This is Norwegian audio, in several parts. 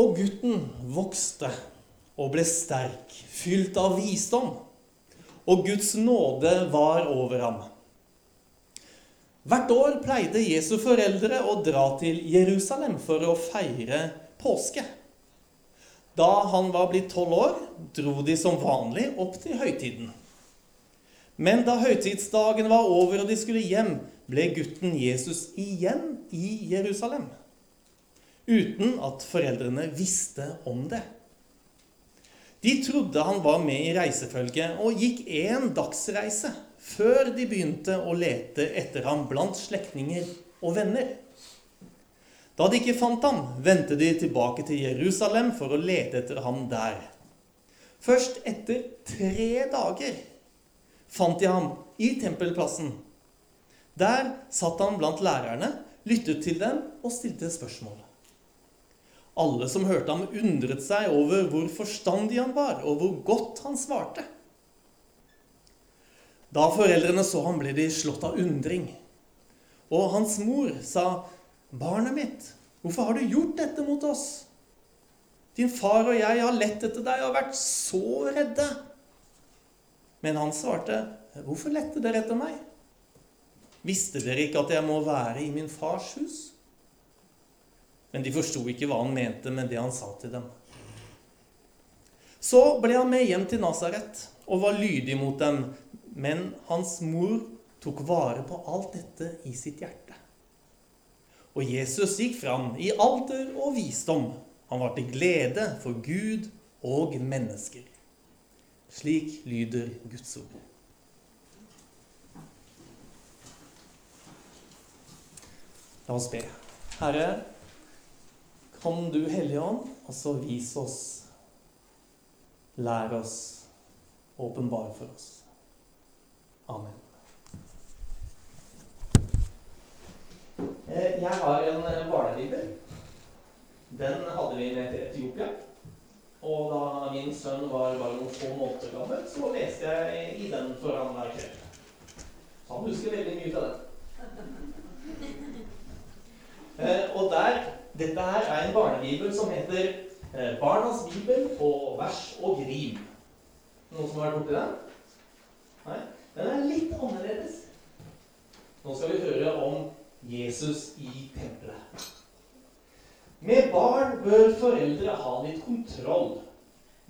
Og gutten vokste og ble sterk, fylt av visdom, og Guds nåde var over ham. Hvert år pleide Jesu foreldre å dra til Jerusalem for å feire påske. Da han var blitt tolv år, dro de som vanlig opp til høytiden. Men da høytidsdagen var over og de skulle hjem, ble gutten Jesus igjen i Jerusalem. Uten at foreldrene visste om det. De trodde han var med i reisefølget og gikk en dagsreise før de begynte å lete etter ham blant slektninger og venner. Da de ikke fant ham, vendte de tilbake til Jerusalem for å lete etter ham der. Først etter tre dager fant de ham i tempelplassen. Der satt han blant lærerne, lyttet til dem og stilte spørsmål. Alle som hørte ham, undret seg over hvor forstandig han var, og hvor godt han svarte. Da foreldrene så ham, ble de slått av undring. Og hans mor sa, 'Barnet mitt, hvorfor har du gjort dette mot oss?' 'Din far og jeg har lett etter deg og vært så redde.' Men han svarte, 'Hvorfor lette dere etter meg?' 'Visste dere ikke at jeg må være i min fars hus?' Men de forsto ikke hva han mente med det han sa til dem. Så ble han med hjem til Nasaret og var lydig mot dem, men hans mor tok vare på alt dette i sitt hjerte. Og Jesus gikk fram i alder og visdom. Han var til glede for Gud og mennesker. Slik lyder Guds ord. La oss be. Herre, Kom du, Hellige Ånd, og så vis oss, lær oss, åpenbar for oss. Amen. Eh, jeg har en eh, barnebibel. Den hadde vi med til Etiopia. Og da min sønn var bare noen få måneder gammel, så leste jeg i den for han hver kveld. Så han husker veldig mye fra den. Eh, og der dette her er en barnebibel som heter eh, Barnas bibel på vers og rim. Noen som har vært borti den? Nei? Den er litt annerledes. Nå skal vi høre om Jesus i tempelet. Med barn bør foreldre ha litt kontroll.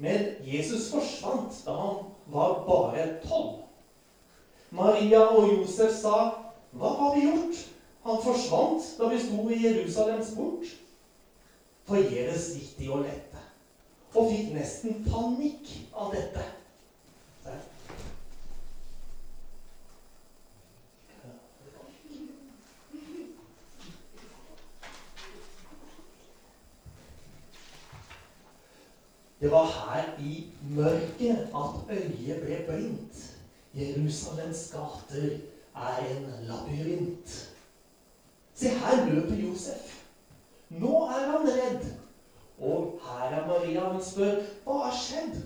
Men Jesus forsvant da han var bare tolv. Maria og Josef sa, 'Hva har vi gjort?' Han forsvant da vi sto i Jerusalems port. Forgjeves gikk de og lette, og fikk nesten panikk av dette. Det var her i mørket at øyet ble blindt. Jerusalems gater er en labyrint. Se, her løper Josef. Nå er han redd. Og her er Maria. Hun spør hva har skjedd.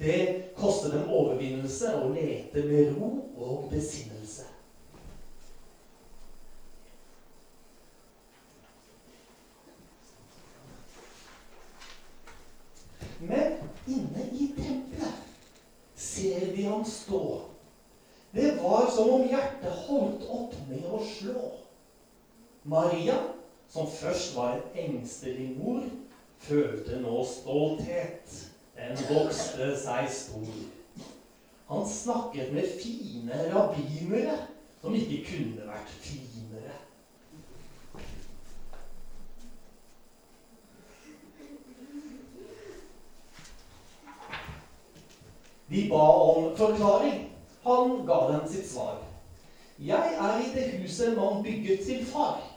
Det koster dem overvinnelse å lete med ro og besinnelse. Men inne i tempelet ser vi ham stå. Det var som om hjertet holdt opp med å slå. Maria, som først var en engstelig mor, følte nå stolthet. Den vokste seg stor. Han snakket med fine rabbinere som ikke kunne vært finere. De ba om forklaring. Han ga dem sitt svar. Jeg er i det huset man bygget til far.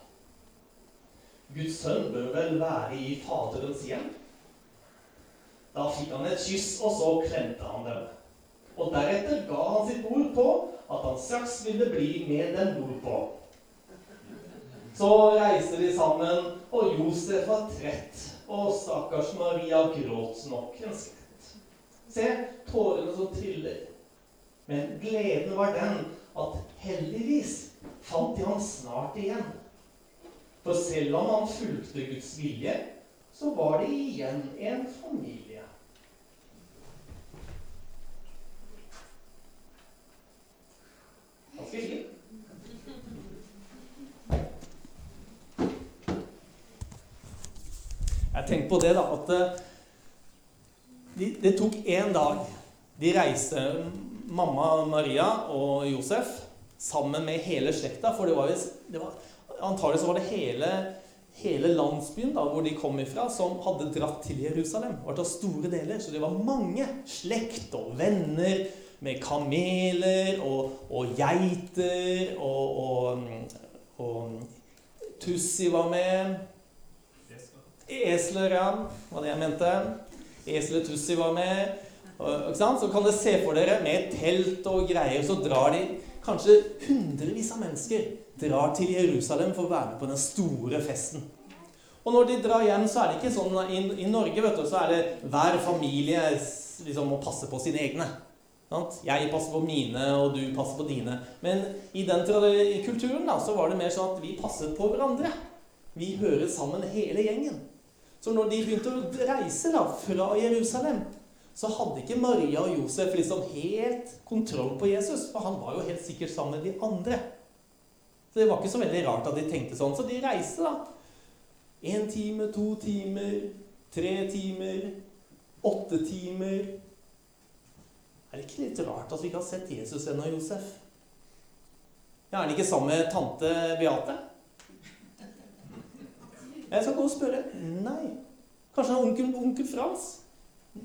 Guds sønn bør vel være i Faderens hjem? Da fikk han et kyss, og så klemte han dem. Og deretter ga han sitt ord på at han straks ville bli med dem nordpå. Så reiste de sammen, og Josef var trett, og stakkars Maria gråt nok en skvett. Se tårene som triller. Men gleden var den at heldigvis fant de ham snart igjen. For selv om han fulgte Guds vilje, så var det igjen en familie. Ganske hyggelig. Jeg tenkte på det, da, at det, det tok én dag. De reiste, mamma Maria og Josef, sammen med hele slekta. For det var, det var antagelig så var det hele, hele landsbyen da, hvor de kom ifra, som hadde dratt til Jerusalem. Det var store deler, Så det var mange slekt og venner med kameler og, og geiter og, og, og Tussi var med. Esler, ja. Var det jeg mente. Esler Tussi var med. Så kan dere se for dere med telt og greier, så drar de kanskje hundrevis av mennesker drar til Jerusalem for å være med på den store festen. Og når de drar hjem, så er det ikke sånn I, i Norge vet du, så er det hver familie liksom må passe på sine egne. Sant? Jeg passer på mine, og du passer på dine. Men i den kulturen da, så var det mer sånn at vi passet på hverandre. Vi hører sammen hele gjengen. Så når de begynte å reise da, fra Jerusalem, så hadde ikke Maria og Josef liksom helt kontroll på Jesus. For han var jo helt sikkert sammen med de andre. Så det var ikke så veldig rart at de tenkte sånn. Så de reiste, da. Én time, to timer, tre timer, åtte timer. Er det ikke litt rart at vi ikke har sett Jesus ennå, Josef? Ja, Er han ikke sammen med tante Beate? Jeg skal gå og spørre. Nei. Kanskje han onkel, onkel Frans?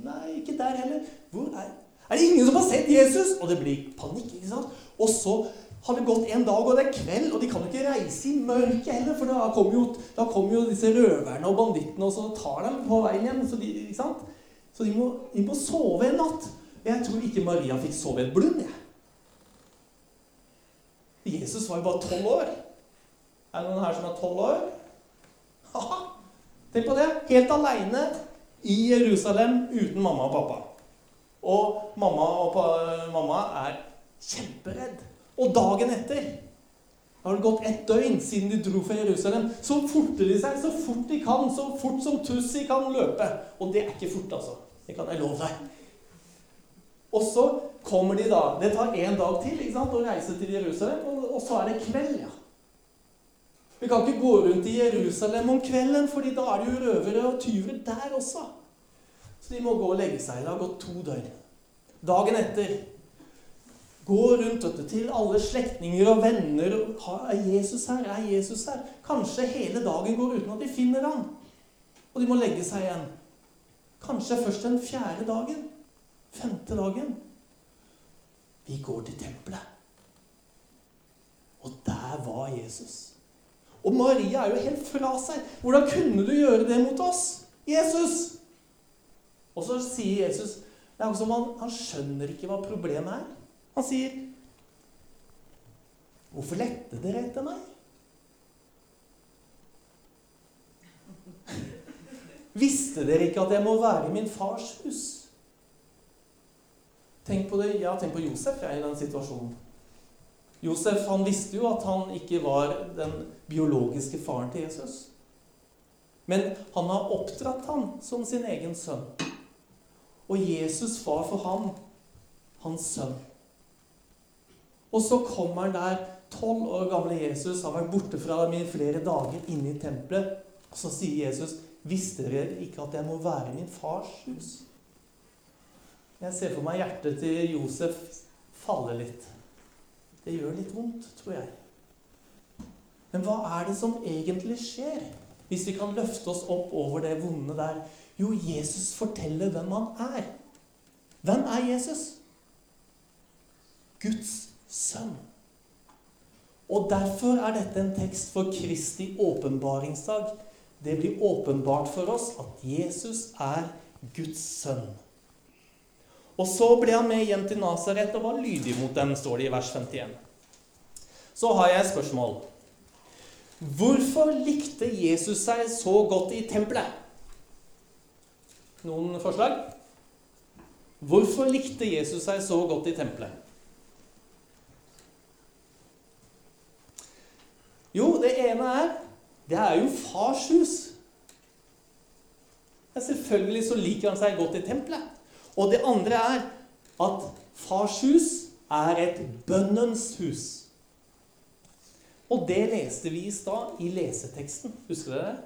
Nei, ikke der heller. Hvor er Er det ingen som har sett Jesus? Og det blir panikk. ikke sant? Og så har det gått en dag, og det er kveld, og de kan jo ikke reise i mørket heller, for da kommer jo, kommer jo disse røverne og bandittene, og så tar dem på veien hjem. Så de, ikke sant? Så de må, de må sove en natt. Jeg tror ikke Maria fikk sove et blund, jeg. Jesus var jo bare tolv år. Er det noen her som er tolv år? Haha, tenk på det. Helt aleine i Jerusalem uten mamma og pappa. Og mamma og mamma er kjemperedd. Og dagen etter har det gått ett døgn siden de dro fra Jerusalem. Så forter de seg så fort de kan, så fort som Tussi kan løpe. Og det er ikke fort, altså. Det kan jeg love deg. Og så kommer de da Det tar én dag til ikke sant, å reise til Jerusalem, og, og så er det kveld, ja. Vi kan ikke gå rundt i Jerusalem om kvelden, fordi da er det jo røvere og tyver der også. Så de må gå og legge seg. Det har gått to døgn. Dagen etter gå rundt dette til alle slektninger og venner. Er Jesus her? Er Jesus her? Kanskje hele dagen går uten at de finner ham. Og de må legge seg igjen. Kanskje først den fjerde dagen. Femte dagen. Vi går til tempelet. Og der var Jesus. Og Maria er jo helt fra seg. Hvordan kunne du gjøre det mot oss? Jesus! Og så sier Jesus Det er som han, han skjønner ikke hva problemet er. Han sier, 'Hvorfor lette dere etter meg?' Visste dere ikke at jeg må være i min fars hus? Tenk på det, ja, tenk på Josef jeg, i den situasjonen. Josef han visste jo at han ikke var den biologiske faren til Jesus. Men han har oppdratt han som sin egen sønn. Og Jesus var for ham hans sønn. Og så kommer han der, tolv år gamle Jesus, har vært borte fra dem i flere dager inne i tempelet. Og så sier Jesus, 'Visste dere ikke at jeg må være i min fars hus?' Jeg ser for meg hjertet til Josef falle litt. Det gjør litt vondt, tror jeg. Men hva er det som egentlig skjer, hvis vi kan løfte oss opp over det vonde der? Jo, Jesus forteller hvem han er. Hvem er Jesus? Guds sønn. Og derfor er dette en tekst for Kristi åpenbaringsdag. Det blir åpenbart for oss at Jesus er Guds sønn. Og så ble han med hjem til Nasaret og var lydig mot dem, står det i vers 51. Så har jeg et spørsmål. Hvorfor likte Jesus seg så godt i tempelet? Noen forslag? Hvorfor likte Jesus seg så godt i tempelet? Jo, det er jo fars hus. Ja, selvfølgelig så liker han seg godt i tempelet. Og det andre er at fars hus er et bønnens hus. Og det leste vi i stad i leseteksten. Husker dere det?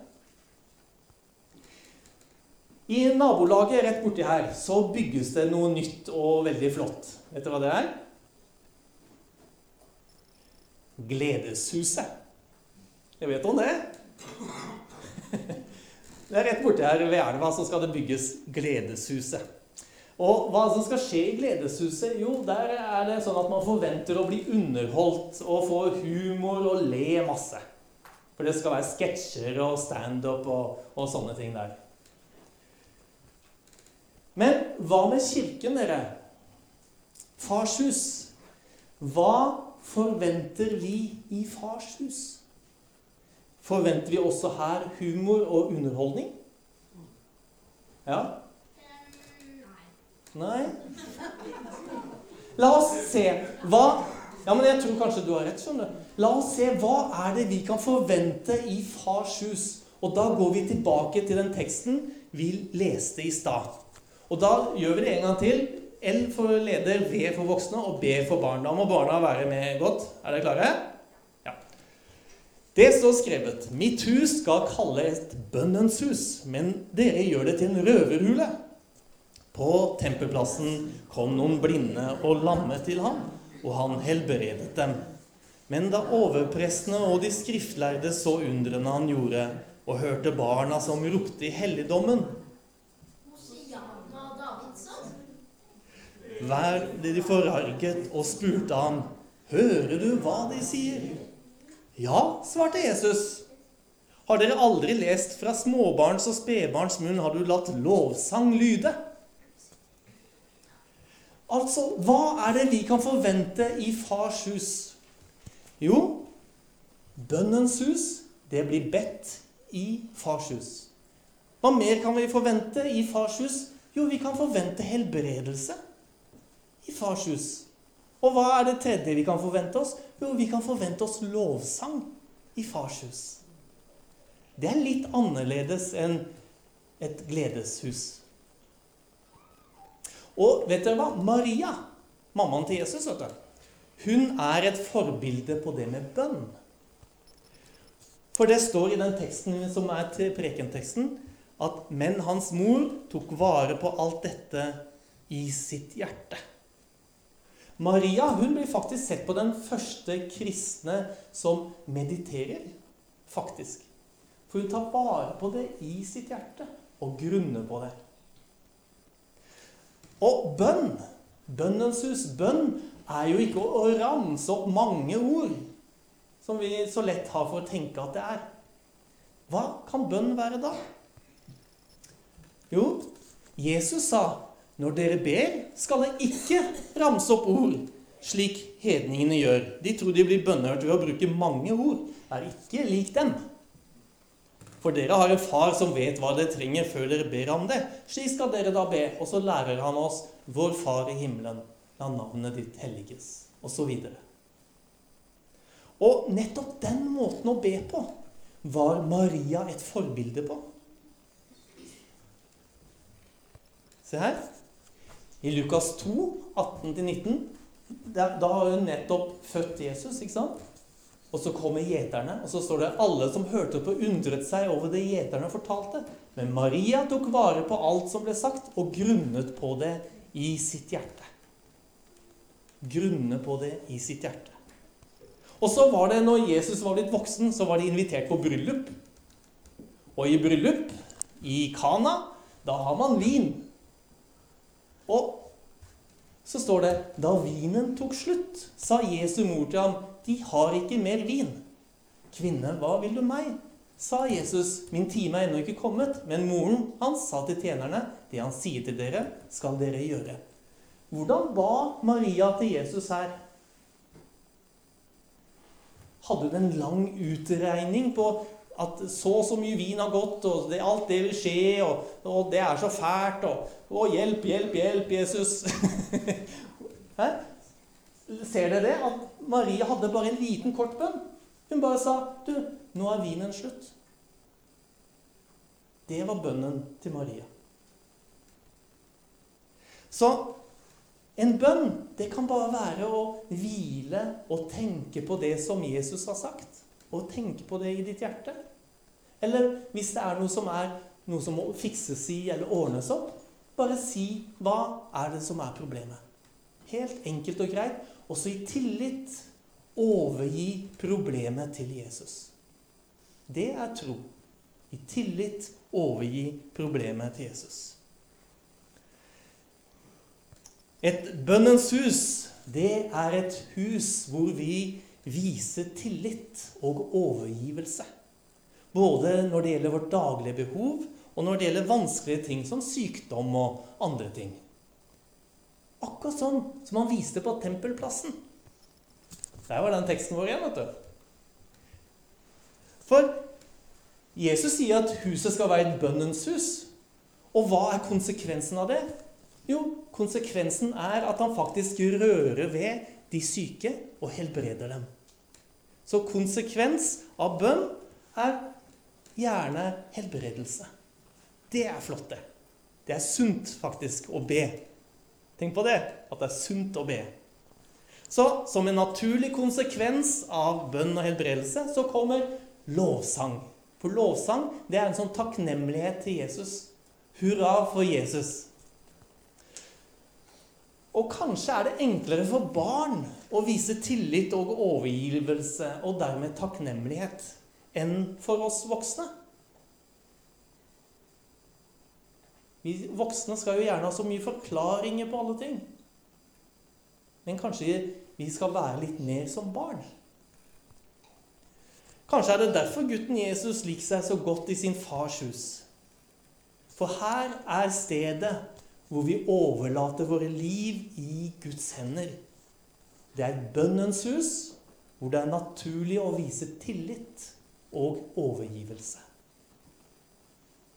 I nabolaget rett borti her så bygges det noe nytt og veldig flott. Vet dere hva det er? Gledeshuset. Jeg vet om det. Det er rett borti her ved elva så skal det bygges Gledeshuset. Og hva som skal skje i Gledeshuset? Jo, der er det sånn at man forventer å bli underholdt og få humor og le masse. For det skal være sketsjer og standup og, og sånne ting der. Men hva med kirken, dere? Farshus. Hva forventer vi i fars hus? Forventer vi også her humor og underholdning? Ja? Nei? La oss se hva Ja, men jeg tror kanskje du har rett. skjønner du. La oss se hva er det vi kan forvente i Fars hus. Og da går vi tilbake til den teksten vi leste i stad. Og da gjør vi det en gang til. L for leder, V for voksne og B for barn. Da må barna være med godt. Er dere klare? Det står skrevet Mitt hus skal kalle et bønnens hus, men dere gjør det til en røverhule. På tempelplassen kom noen blinde og lamme til ham, og han helbredet dem. Men da overprestene og de skriftlærde så undrene han gjorde, og hørte barna som ropte i helligdommen. Vær de forarget og spurte ham, Hører du hva de sier? Ja, svarte Jesus. Har dere aldri lest fra småbarns og spedbarns munn har du latt lovsang lyde? Altså, hva er det vi kan forvente i fars hus? Jo, bønnens hus, det blir bedt i fars hus. Hva mer kan vi forvente i fars hus? Jo, vi kan forvente helbredelse i fars hus. Og hva er det tredje vi kan forvente oss? Jo, vi kan forvente oss lovsang i fars hus. Det er litt annerledes enn et gledeshus. Og vet dere hva? Maria, mammaen til Jesus, vet du, hun er et forbilde på det med bønn. For det står i den teksten som er til prekenteksten, at men hans mor tok vare på alt dette i sitt hjerte. Maria hun blir faktisk sett på den første kristne som mediterer, faktisk. For hun tar vare på det i sitt hjerte og grunner på det. Og bønn, bønnens hus, bønn er jo ikke å ramse opp mange ord, som vi så lett har for å tenke at det er. Hva kan bønn være da? Jo, Jesus sa når dere ber, skal dere ikke ramse opp ord, slik hedningene gjør. De tror de blir bønnhørt ved å bruke mange ord. Er ikke lik dem. For dere har en far som vet hva dere trenger før dere ber ham det. Slik skal dere da be. Og så lærer han oss Vår Far i himmelen, la navnet ditt helliges, osv. Og nettopp den måten å be på var Maria et forbilde på. Se her. I Lukas 2, 18-19, da har hun nettopp født Jesus, ikke sant? Og så kommer gjeterne, og så står det alle som hørte på, undret seg over det gjeterne fortalte. Men Maria tok vare på alt som ble sagt, og grunnet på det i sitt hjerte. Grunne på det i sitt hjerte. Og så var det, når Jesus var blitt voksen, så var de invitert på bryllup. Og i bryllup, i Kana, da har man vin. Og så står det Da vinen tok slutt, sa Jesu mor til ham, de har ikke mer vin. Kvinne, hva vil du meg? sa Jesus, min time er ennå ikke kommet. Men moren hans sa til tjenerne, det han sier til dere, skal dere gjøre. Hvordan ba Maria til Jesus her? Hadde hun en lang utregning på at så og så mye vin har gått, og det, alt det vil skje, og, og det er så fælt, og, og hjelp, hjelp, hjelp, Jesus. Hæ? Ser dere det? At Maria hadde bare en liten, kort bønn. Hun bare sa, 'Du, nå er vinen slutt'. Det var bønnen til Maria. Så en bønn, det kan bare være å hvile og tenke på det som Jesus har sagt. Og tenke på det i ditt hjerte. Eller hvis det er noe som, er, noe som må fikses i eller ordnes opp, bare si hva er det som er problemet. Helt enkelt og greit. Også i tillit overgi problemet til Jesus. Det er tro. I tillit overgi problemet til Jesus. Et bønnens hus, det er et hus hvor vi viser tillit og overgivelse. Både når det gjelder vårt daglige behov, og når det gjelder vanskelige ting som sykdom og andre ting. Akkurat sånn som han viste på Tempelplassen. Der var den teksten vår igjen, vet du. For Jesus sier at huset skal være et bønnens hus. Og hva er konsekvensen av det? Jo, konsekvensen er at han faktisk rører ved de syke og helbreder dem. Så konsekvens av bønn er gjerne helbredelse. Det er flott, det. Det er sunt faktisk å be. Tenk på det, at det er sunt å be. Så som en naturlig konsekvens av bønn og helbredelse, så kommer lovsang. For lovsang det er en sånn takknemlighet til Jesus. Hurra for Jesus. Og kanskje er det enklere for barn å vise tillit og overgivelse og dermed takknemlighet enn for oss voksne. Vi voksne skal jo gjerne ha så mye forklaringer på alle ting. Men kanskje vi skal være litt mer som barn. Kanskje er det derfor gutten Jesus liker seg så godt i sin fars hus. For her er stedet hvor vi overlater våre liv i Guds hender. Det er bønnens hus, hvor det er naturlig å vise tillit og overgivelse.